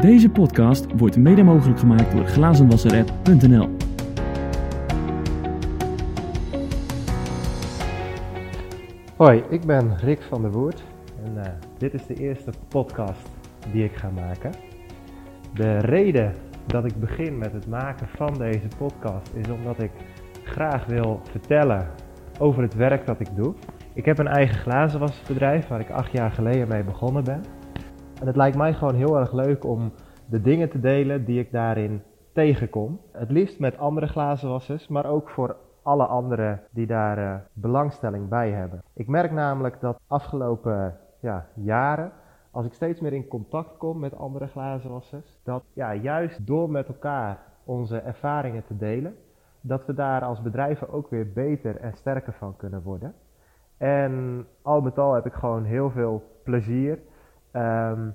Deze podcast wordt mede mogelijk gemaakt door glazenwasserapp.nl. Hoi, ik ben Rick van der Woert en eh, dit is de eerste podcast die ik ga maken. De reden dat ik begin met het maken van deze podcast is omdat ik graag wil vertellen over het werk dat ik doe. Ik heb een eigen glazenwasbedrijf waar ik acht jaar geleden mee begonnen ben. En het lijkt mij gewoon heel erg leuk om de dingen te delen die ik daarin tegenkom. Het liefst met andere glazenwassers, maar ook voor alle anderen die daar uh, belangstelling bij hebben. Ik merk namelijk dat afgelopen ja, jaren, als ik steeds meer in contact kom met andere glazenwassers, dat ja, juist door met elkaar onze ervaringen te delen, dat we daar als bedrijven ook weer beter en sterker van kunnen worden. En al met al heb ik gewoon heel veel plezier um,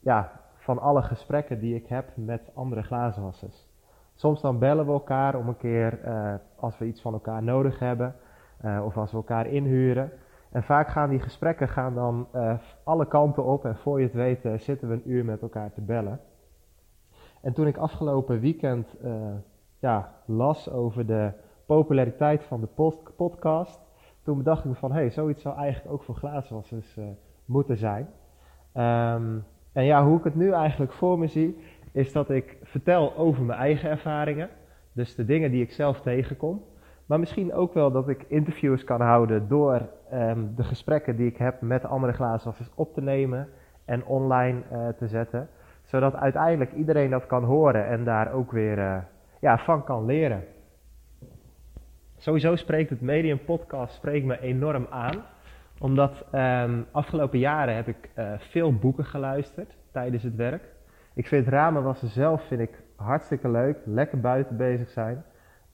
ja, van alle gesprekken die ik heb met andere glazenwassers. Soms dan bellen we elkaar om een keer uh, als we iets van elkaar nodig hebben uh, of als we elkaar inhuren. En vaak gaan die gesprekken gaan dan uh, alle kanten op en voor je het weet zitten we een uur met elkaar te bellen. En toen ik afgelopen weekend ja, las over de populariteit van de podcast, toen bedacht ik van hé, hey, zoiets zou eigenlijk ook voor glazenwassers moeten zijn. Um, en ja, hoe ik het nu eigenlijk voor me zie, is dat ik vertel over mijn eigen ervaringen. Dus de dingen die ik zelf tegenkom. Maar misschien ook wel dat ik interviews kan houden door um, de gesprekken die ik heb met andere glazenwassers op te nemen en online uh, te zetten. Zodat uiteindelijk iedereen dat kan horen en daar ook weer uh, ja, van kan leren. Sowieso spreekt het medium podcast spreekt me enorm aan omdat um, afgelopen jaren heb ik uh, veel boeken geluisterd tijdens het werk. Ik vind ramenwassen zelf vind ik hartstikke leuk, lekker buiten bezig zijn.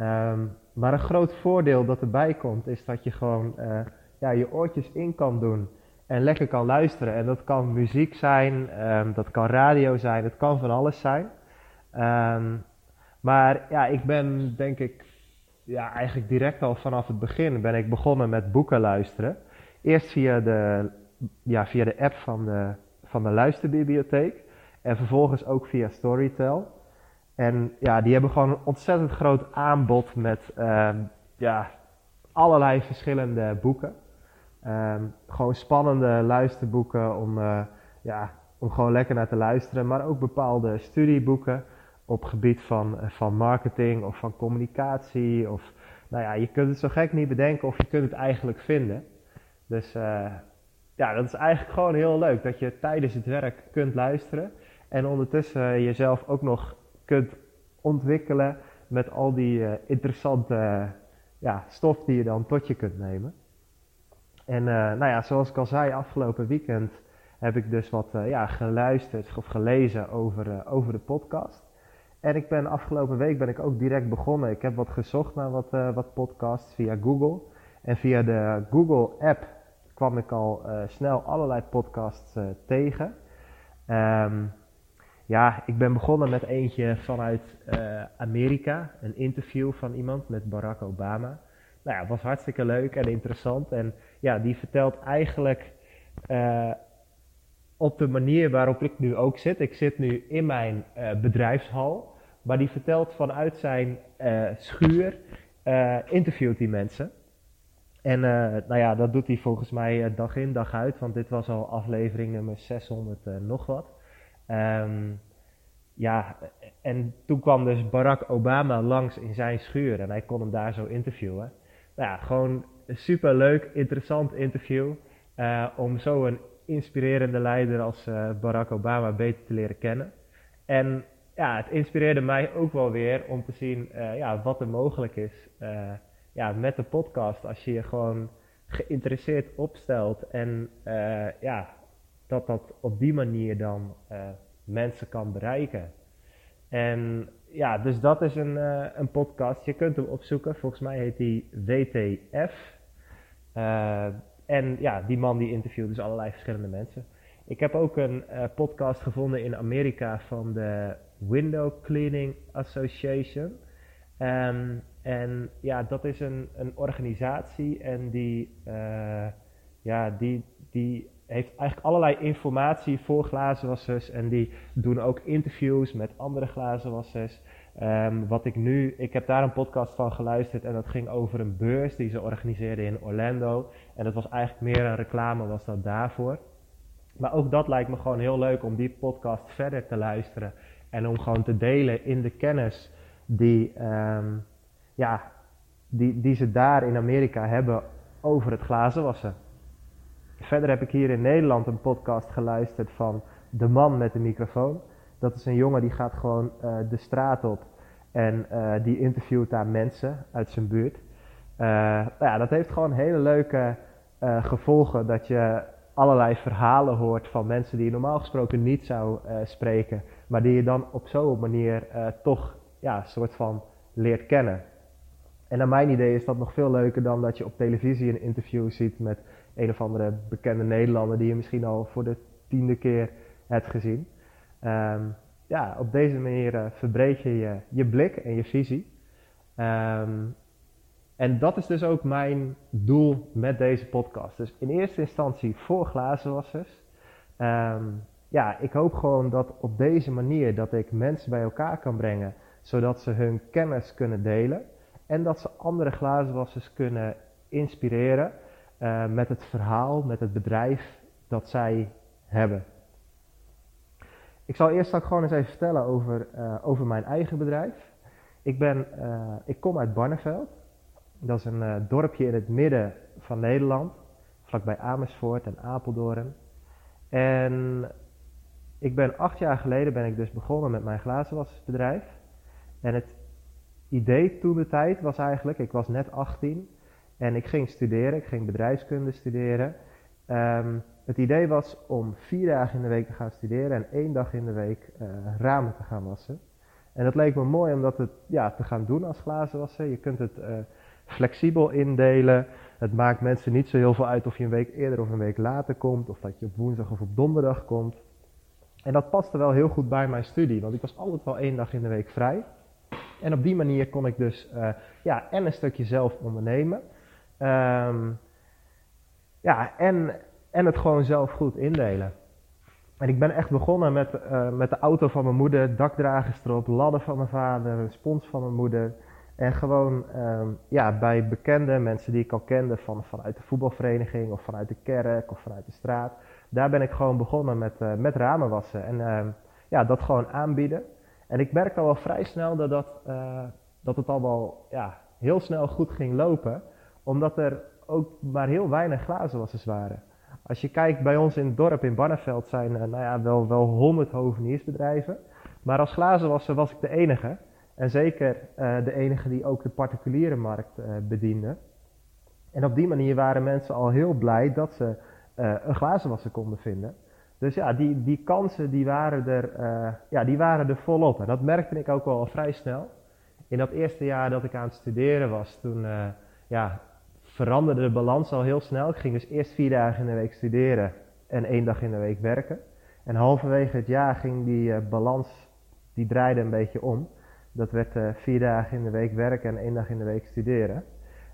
Um, maar een groot voordeel dat erbij komt is dat je gewoon uh, ja, je oortjes in kan doen en lekker kan luisteren. En dat kan muziek zijn, um, dat kan radio zijn, het kan van alles zijn. maar ja, ik ben denk ik ja, eigenlijk direct al vanaf het begin ben ik begonnen met boeken luisteren. Eerst via de, ja, via de app van de, van de luisterbibliotheek. En vervolgens ook via Storytel. En ja, die hebben gewoon een ontzettend groot aanbod met uh, ja, allerlei verschillende boeken. Um, gewoon spannende luisterboeken om, uh, ja, om gewoon lekker naar te luisteren. Maar ook bepaalde studieboeken op gebied van, van marketing of van communicatie. Of, nou ja, je kunt het zo gek niet bedenken of je kunt het eigenlijk vinden. Dus uh, ja, dat is eigenlijk gewoon heel leuk dat je tijdens het werk kunt luisteren en ondertussen jezelf ook nog kunt ontwikkelen met al die uh, interessante ja, stof die je dan tot je kunt nemen. En nou ja, zoals ik al zei, afgelopen weekend heb ik dus wat ja, geluisterd of gelezen over, over de podcast. En ik ben afgelopen week ben ik ook direct begonnen. Ik heb wat gezocht naar wat, wat podcasts via Google. En via de Google app kwam ik al uh, snel allerlei podcasts uh, tegen. Um, ja, ik ben begonnen met eentje vanuit uh, Amerika, een interview van iemand met Barack Obama. Nou ja, was hartstikke leuk en interessant. En ja, die vertelt eigenlijk op de manier waarop ik nu ook zit. Ik zit nu in mijn bedrijfshal, maar die vertelt vanuit zijn schuur, interviewt die mensen. En uh, nou ja, dat doet hij volgens mij uh, dag in, dag uit, want dit was al aflevering nummer 600 uh, nog wat. Um, ja, en toen kwam dus Barack Obama langs in zijn schuur en hij kon hem daar zo interviewen. Nou ja, gewoon een super leuk, interessant interview om zo een inspirerende leider als Barack Obama beter te leren kennen. En ja, het inspireerde mij ook wel weer om te zien ja, wat er mogelijk is ja, met de podcast, als je je gewoon geïnteresseerd opstelt en uh, ja, dat dat op die manier dan uh, mensen kan bereiken. En ja, dus dat is een, uh, een podcast. Je kunt hem opzoeken. Volgens mij heet die WTF. en ja, die man die interviewt dus allerlei verschillende mensen. Ik heb ook een podcast gevonden in Amerika van de Window Cleaning Association. Um, en ja, dat is een, een organisatie en die, uh, ja, die, die heeft eigenlijk allerlei informatie voor glazenwassers. En die doen ook interviews met andere glazenwassers. Um, wat ik nu, ik heb daar een podcast van geluisterd en dat ging over een beurs die ze organiseerden in Orlando. En dat was eigenlijk meer een reclame, was dat daarvoor. Maar ook dat lijkt me gewoon heel leuk om die podcast verder te luisteren. En om gewoon te delen in de kennis die, um, ja, die, die ze daar in Amerika hebben over het glazenwassen. Verder heb ik hier in Nederland een podcast geluisterd van De Man met de microfoon. Dat is een jongen die gaat gewoon uh, de straat op en uh, die interviewt daar mensen uit zijn buurt. Uh, ja, dat heeft gewoon hele leuke gevolgen dat je allerlei verhalen hoort van mensen die je normaal gesproken niet zou spreken, maar die je dan op zo'n manier toch ja, soort van leert kennen. En naar mijn idee is dat nog veel leuker dan dat je op televisie een interview ziet met een of andere bekende Nederlander die je misschien al voor de tiende keer hebt gezien. Um, ja, op deze manier uh, verbreed je, je blik en je visie. Um, en dat is dus ook mijn doel met deze podcast. Dus in eerste instantie voor glazenwassers. Um, ja, ik hoop gewoon dat op deze manier dat ik mensen bij elkaar kan brengen, zodat ze hun kennis kunnen delen en dat ze andere glazenwassers kunnen inspireren uh, met het verhaal, met het bedrijf dat zij hebben. Ik zal eerst ook gewoon eens even vertellen over, uh, over mijn eigen bedrijf. Ik, ben, uh, ik kom uit Barneveld. Dat is een dorpje in het midden van Nederland, vlakbij Amersfoort en Apeldoorn. En ik ben acht jaar geleden ben ik dus begonnen met mijn glazenwassersbedrijf. En het idee toen de tijd was eigenlijk, ik was net 18 en ik ging studeren, ik ging bedrijfskunde studeren. Um, het idee was om vier dagen in de week te gaan studeren en één dag in de week uh, ramen te gaan wassen. En dat leek me mooi om dat het, ja, te gaan doen als glazenwasser. Je kunt het uh, flexibel indelen. Het maakt mensen niet zo heel veel uit of je een week eerder of een week later komt, of dat je op woensdag of op donderdag komt. En dat paste wel heel goed bij mijn studie, want ik was altijd wel één dag in de week vrij. En op die manier kon ik dus uh, ja, en een stukje zelf ondernemen. Um, ja, en, en het gewoon zelf goed indelen. En ik ben echt begonnen met, uh, met de auto van mijn moeder, dakdragers erop, ladder van mijn vader, spons van mijn moeder. En gewoon um, ja, bij bekende mensen die ik al kende van, vanuit de voetbalvereniging of vanuit de kerk of vanuit de straat. Daar ben ik gewoon begonnen met, uh, met ramen wassen en uh, ja, dat gewoon aanbieden. En ik merkte al wel vrij snel dat, dat, uh, dat het al wel ja, heel snel goed ging lopen. Omdat er ook maar heel weinig glazenwassers waren. Als je kijkt bij ons in het dorp in Barneveld zijn uh, nou ja, wel, wel 100 hoveniersbedrijven. Maar als glazenwasser was ik de enige. En zeker uh, de enige die ook de particuliere markt bediende. En op die manier waren mensen al heel blij dat ze een glazenwasser konden vinden. Dus ja, die, die kansen die waren, er, ja, die waren er volop. En dat merkte ik ook wel vrij snel. In dat eerste jaar dat ik aan het studeren was, toen ja, veranderde de balans al heel snel. Ik ging dus eerst vier dagen in de week studeren en één dag in de week werken. En halverwege het jaar ging die uh, balans, die draaide een beetje om. Dat werd vier dagen in de week werken en één dag in de week studeren.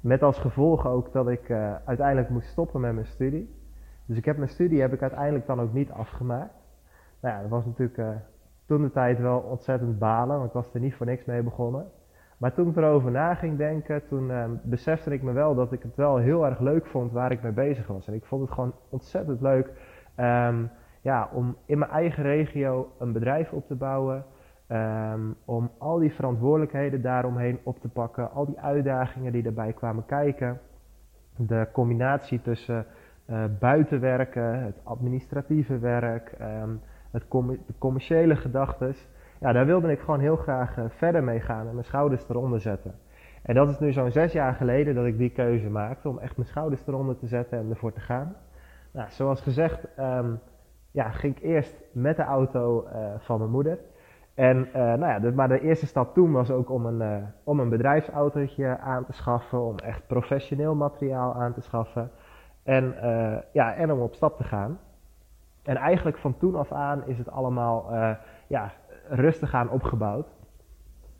Met als gevolg ook dat ik uiteindelijk moest stoppen met mijn studie. Dus ik heb mijn studie heb ik uiteindelijk dan ook niet afgemaakt. Nou ja, dat was natuurlijk toen de tijd wel ontzettend balen, want ik was er niet voor niks mee begonnen. Maar toen ik erover na ging denken, toen uh, besefte ik me wel dat ik het wel heel erg leuk vond waar ik mee bezig was. En ik vond het gewoon ontzettend leuk um, ja, om in mijn eigen regio een bedrijf op te bouwen. Um, om al die verantwoordelijkheden daaromheen op te pakken, al die uitdagingen die erbij kwamen kijken. De combinatie tussen uh, buitenwerken, het administratieve werk, um, het de commerciële gedachtes ja, daar wilde ik gewoon heel graag uh, verder mee gaan en mijn schouders eronder zetten. En dat is nu zo'n zes jaar geleden dat ik die keuze maakte om echt mijn schouders eronder te zetten en ervoor te gaan. Nou, zoals gezegd, um, ja, ging ik eerst met de auto uh, van mijn moeder. En uh, nou ja, de, maar de eerste stap toen was ook om een, om een bedrijfsautootje aan te schaffen, om echt professioneel materiaal aan te schaffen. En, ja, en om op stap te gaan. En eigenlijk van toen af aan is het allemaal ja, rustig aan opgebouwd.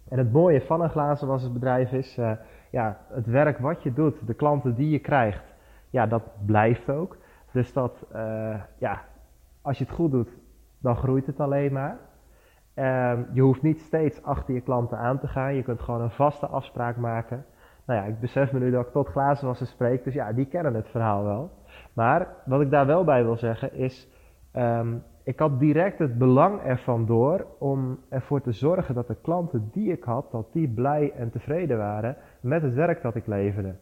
En het mooie van een glazenwassersbedrijf is, uh, ja, het werk wat je doet, de klanten die je krijgt, ja, dat blijft ook. Dus dat, eh, ja, als je het goed doet, dan groeit het alleen maar. Ehm, je hoeft niet steeds achter je klanten aan te gaan. Je kunt gewoon een vaste afspraak maken. Nou ja, ik besef me nu dat ik tot glazenwassen spreek, dus ja, die kennen het verhaal wel. Maar wat ik daar wel bij wil zeggen is, ehm, ik had direct het belang ervan door om ervoor te zorgen dat de klanten die ik had, dat die blij en tevreden waren met het werk dat ik leverde.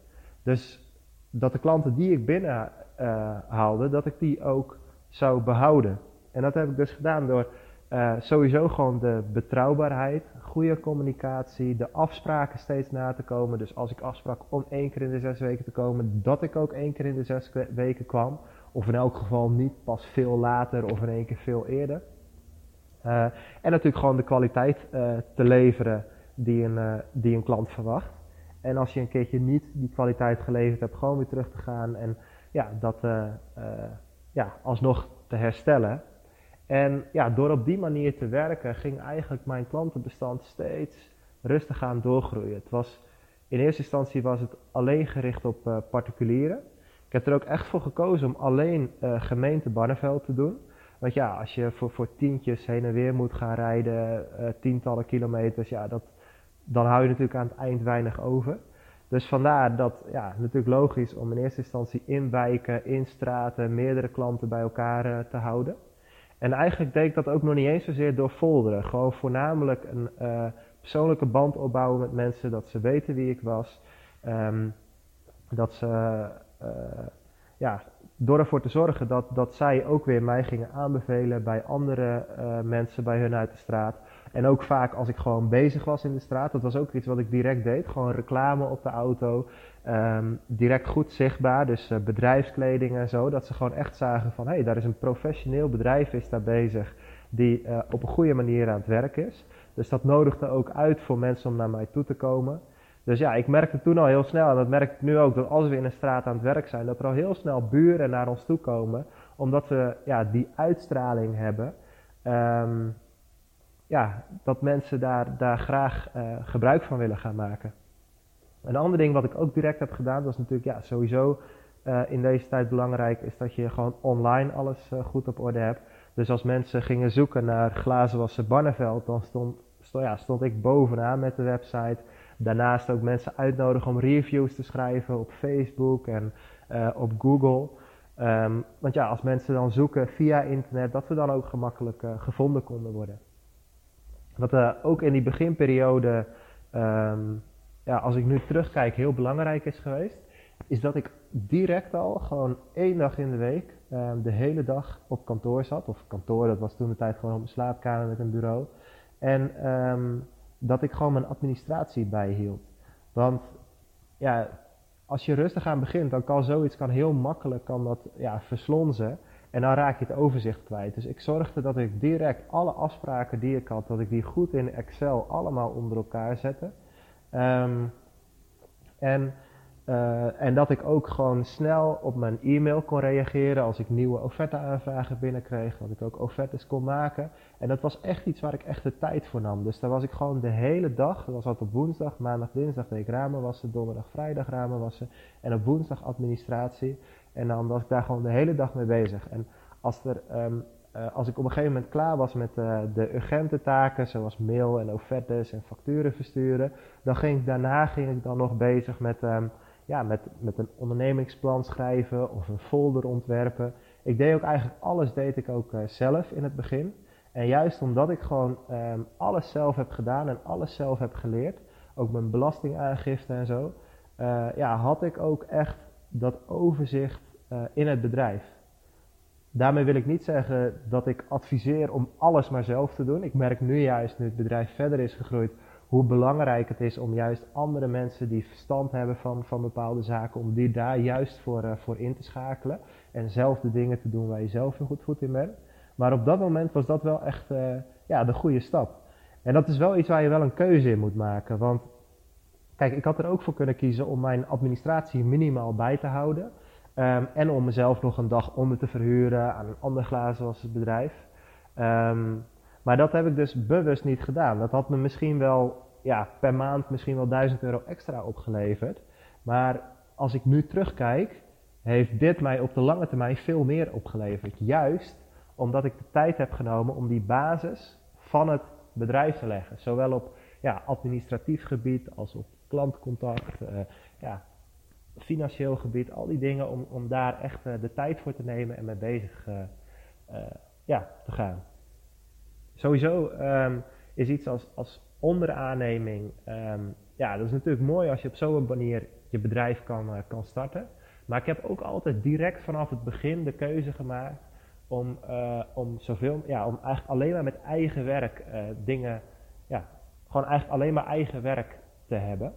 Dus dat de klanten die ik binnen uh, haalde, dat ik die ook zou behouden. En dat heb ik dus gedaan door uh, sowieso gewoon de betrouwbaarheid, goede communicatie, de afspraken steeds na te komen. Dus als ik afsprak om één keer in de zes weken te komen, dat ik ook één keer in de zes weken kwam. Of in elk geval niet pas veel later of in één keer veel eerder. Uh, en natuurlijk gewoon de kwaliteit uh, te leveren die een, die een klant verwacht. En als je een keertje niet die kwaliteit geleverd hebt, gewoon weer terug te gaan en ja, dat ja, alsnog te herstellen. En ja, door op die manier te werken ging eigenlijk mijn klantenbestand steeds rustig aan doorgroeien. Het was, in eerste instantie was het alleen gericht op uh, particulieren. Ik heb er ook echt voor gekozen om alleen uh, gemeente Barneveld te doen. Want ja, als je voor, voor tientjes heen en weer moet gaan rijden, uh, tientallen kilometers, ja, dat, dan hou je natuurlijk aan het eind weinig over. Dus vandaar dat, ja, natuurlijk logisch om in eerste instantie in wijken, in straten, meerdere klanten bij elkaar te houden. En eigenlijk deed ik dat ook nog niet eens zozeer door folderen. Gewoon voornamelijk een uh, persoonlijke band opbouwen met mensen, dat ze weten wie ik was. Um, dat ze, uh, ja, door ervoor te zorgen dat, dat zij ook weer mij gingen aanbevelen bij andere uh, mensen bij hun uit de straat. En ook vaak als ik gewoon bezig was in de straat, dat was ook iets wat ik direct deed. Gewoon reclame op de auto, um, direct goed zichtbaar, dus uh, bedrijfskleding en zo. Dat ze gewoon echt zagen van, hé, hey, daar is een professioneel bedrijf is daar bezig die uh, op een goede manier aan het werk is. Dus dat nodigde ook uit voor mensen om naar mij toe te komen. Dus ja, ik merkte toen al heel snel, en dat merk ik nu ook, dat als we in een straat aan het werk zijn, dat er al heel snel buren naar ons toe komen, omdat we ja, die uitstraling hebben. Um, ja, dat mensen daar, daar graag uh, gebruik van willen gaan maken. Een ander ding wat ik ook direct heb gedaan, is natuurlijk ja, sowieso uh, in deze tijd belangrijk, is dat je gewoon online alles uh, goed op orde hebt. Dus als mensen gingen zoeken naar glazenwassen Barneveld, dan stond, stond, ja, stond ik bovenaan met de website. Daarnaast ook mensen uitnodigen om reviews te schrijven op Facebook en op Google. Um, want ja, als mensen dan zoeken via internet, dat we dan ook gemakkelijk gevonden konden worden. Wat uh, ook in die beginperiode, um, ja, als ik nu terugkijk, heel belangrijk is geweest, is dat ik direct al gewoon één dag in de week um, de hele dag op kantoor zat. Of kantoor, dat was toen de tijd gewoon op mijn slaapkamer met een bureau. En um, dat ik gewoon mijn administratie bijhield. Want ja, als je rustig aan begint, dan kan zoiets kan heel makkelijk kan dat, ja, verslonzen. En dan raak je het overzicht kwijt. Dus ik zorgde dat ik direct alle afspraken die ik had, dat ik die goed in Excel allemaal onder elkaar zette. Um, en, uh, en dat ik ook gewoon snel op mijn e-mail kon reageren als ik nieuwe offerte-aanvragen binnenkreeg. Dat ik ook offertes kon maken. En dat was echt iets waar ik echt de tijd voor nam. Dus daar was ik gewoon de hele dag, dat was altijd op woensdag, maandag, dinsdag deed ik ramen wassen, donderdag, vrijdag ramen wassen. En op woensdag administratie. En dan was ik daar gewoon de hele dag mee bezig. En als, er, um, uh, als ik op een gegeven moment klaar was met uh, de urgente taken, zoals mail en offertes en facturen versturen, dan ging ik daarna ging ik dan nog bezig met, um, ja, met, met een ondernemingsplan schrijven of een folder ontwerpen. Ik deed ook eigenlijk alles deed ik ook uh, zelf in het begin. En juist omdat ik gewoon um, alles zelf heb gedaan en alles zelf heb geleerd, ook mijn belastingaangifte en zo, ja, had ik ook echt dat overzicht uh, in het bedrijf. Daarmee wil ik niet zeggen dat ik adviseer om alles maar zelf te doen. Ik merk nu juist, nu het bedrijf verder is gegroeid, hoe belangrijk het is om juist andere mensen die verstand hebben van, van bepaalde zaken, om die daar juist voor, uh, voor in te schakelen. En zelf de dingen te doen waar je zelf een goed voet in bent. Maar op dat moment was dat wel echt uh, ja, de goede stap. En dat is wel iets waar je wel een keuze in moet maken. Want Kijk, ik had er ook voor kunnen kiezen om mijn administratie minimaal bij te houden. Um, en om mezelf nog een dag onder te verhuren aan een ander glazenwassersbedrijf. Um, maar dat heb ik dus bewust niet gedaan. Dat had me misschien wel ja, per maand misschien wel 1000 euro extra opgeleverd. Maar als ik nu terugkijk, heeft dit mij op de lange termijn veel meer opgeleverd. Juist omdat ik de tijd heb genomen om die basis van het bedrijf te leggen. Zowel op ja, administratief gebied als op klantcontact, uh, ja, financieel gebied, al die dingen om, om daar echt uh, de tijd voor te nemen en mee bezig uh, ja, te gaan. Sowieso um, is iets als, als onderaanneming, um, ja, dat is natuurlijk mooi als je op zo'n manier je bedrijf kan, kan starten. Maar ik heb ook altijd direct vanaf het begin de keuze gemaakt om, om zoveel, ja, om eigenlijk alleen maar met eigen werk dingen, ja, gewoon eigenlijk alleen maar eigen werk te hebben.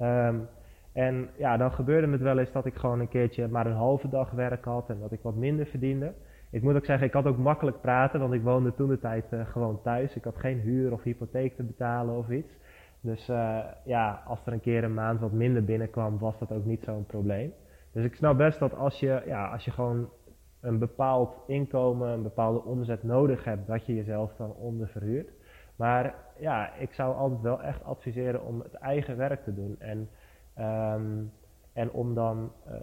Um, en ja, dan gebeurde het wel eens dat ik gewoon een keertje maar een halve dag werk had en dat ik wat minder verdiende. Ik moet ook zeggen, ik had ook makkelijk praten, want ik woonde toen de tijd uh, gewoon thuis. Ik had geen huur of hypotheek te betalen of iets. Dus uh, ja, als er een keer een maand wat minder binnenkwam, was dat ook niet zo'n probleem. Dus ik snap best dat als je, ja, als je gewoon een bepaald inkomen, een bepaalde omzet nodig hebt, dat je jezelf dan onderverhuurt. Maar ja, ik zou altijd wel echt adviseren om het eigen werk te doen. En Um, en om dan, uh,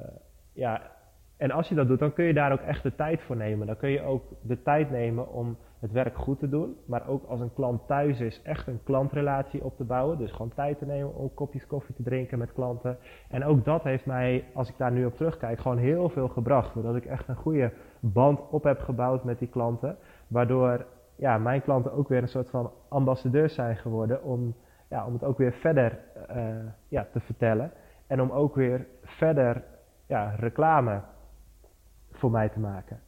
ja, en als je dat doet, dan kun je daar ook echt de tijd voor nemen. Dan kun je ook de tijd nemen om het werk goed te doen. Maar ook als een klant thuis is, echt een klantrelatie op te bouwen. Dus gewoon tijd te nemen om kopjes koffie te drinken met klanten. En ook dat heeft mij, als ik daar nu op terugkijk, gewoon heel veel gebracht. Doordat ik echt een goede band op heb gebouwd met die klanten. Waardoor ja, mijn klanten ook weer een soort van ambassadeurs zijn geworden om ja, om het ook weer verder uh, ja, te vertellen. En om ook weer verder ja, reclame voor mij te maken.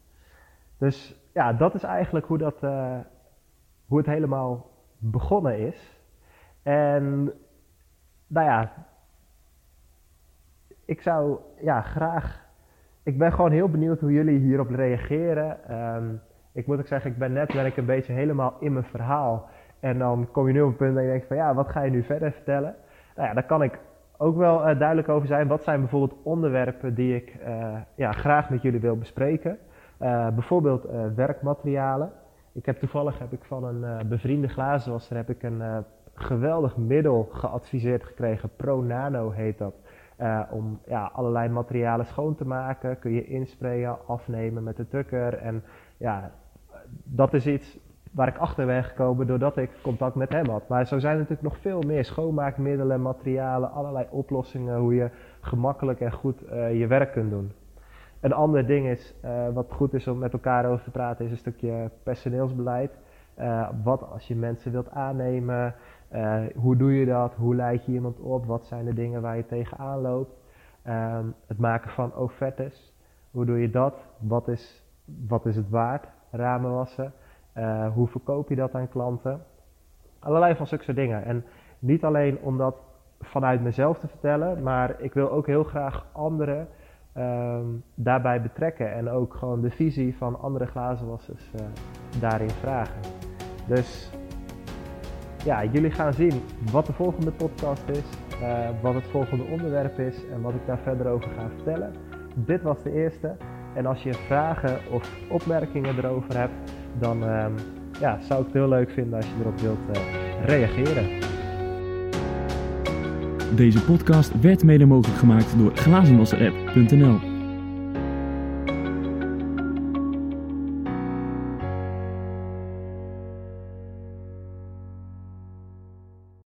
Dus ja, dat is eigenlijk hoe, dat, uh, hoe het helemaal begonnen is. En nou ja, ik zou ja, graag. Ik ben gewoon heel benieuwd hoe jullie hierop reageren. Um, ik moet ook zeggen, ik ben net ik een beetje helemaal in mijn verhaal. En dan kom je nu op een punt dat je denkt van ja, wat ga je nu verder vertellen? Nou ja, daar kan ik ook wel uh, duidelijk over zijn. Wat zijn bijvoorbeeld onderwerpen die ik uh, ja, graag met jullie wil bespreken? Uh, bijvoorbeeld werkmaterialen. Ik heb toevallig heb ik van een bevriende glazenwasser heb ik een geweldig middel geadviseerd gekregen. Pro Nano heet dat. om ja, allerlei materialen schoon te maken. Kun je insprayen, afnemen met de tukker. En ja, dat is iets waar ik achter ben gekomen doordat ik contact met hem had. Maar zo zijn er natuurlijk nog veel meer schoonmaakmiddelen, materialen, allerlei oplossingen hoe je gemakkelijk en goed uh, je werk kunt doen. Een ander ding is, uh, wat goed is om met elkaar over te praten, is een stukje personeelsbeleid. Uh, wat als je mensen wilt aannemen, hoe doe je dat, hoe leid je iemand op, wat zijn de dingen waar je tegenaan loopt. Ehm, het maken van offertes, hoe doe je dat, wat is, wat is het waard, ramen wassen. Uh, hoe verkoop je dat aan klanten? Allerlei van zulke dingen. En niet alleen om dat vanuit mezelf te vertellen, maar ik wil ook heel graag anderen um, daarbij betrekken. En ook gewoon de visie van andere glazenwassers uh, daarin vragen. Dus ja, jullie gaan zien wat de volgende podcast is, uh, wat het volgende onderwerp is en wat ik daar verder over ga vertellen. Dit was de eerste. En als je vragen of opmerkingen erover hebt, dan ehm, ja, zou ik het heel leuk vinden als je erop wilt uh, reageren. Deze podcast werd mede mogelijk gemaakt door glazenwasserapp.nl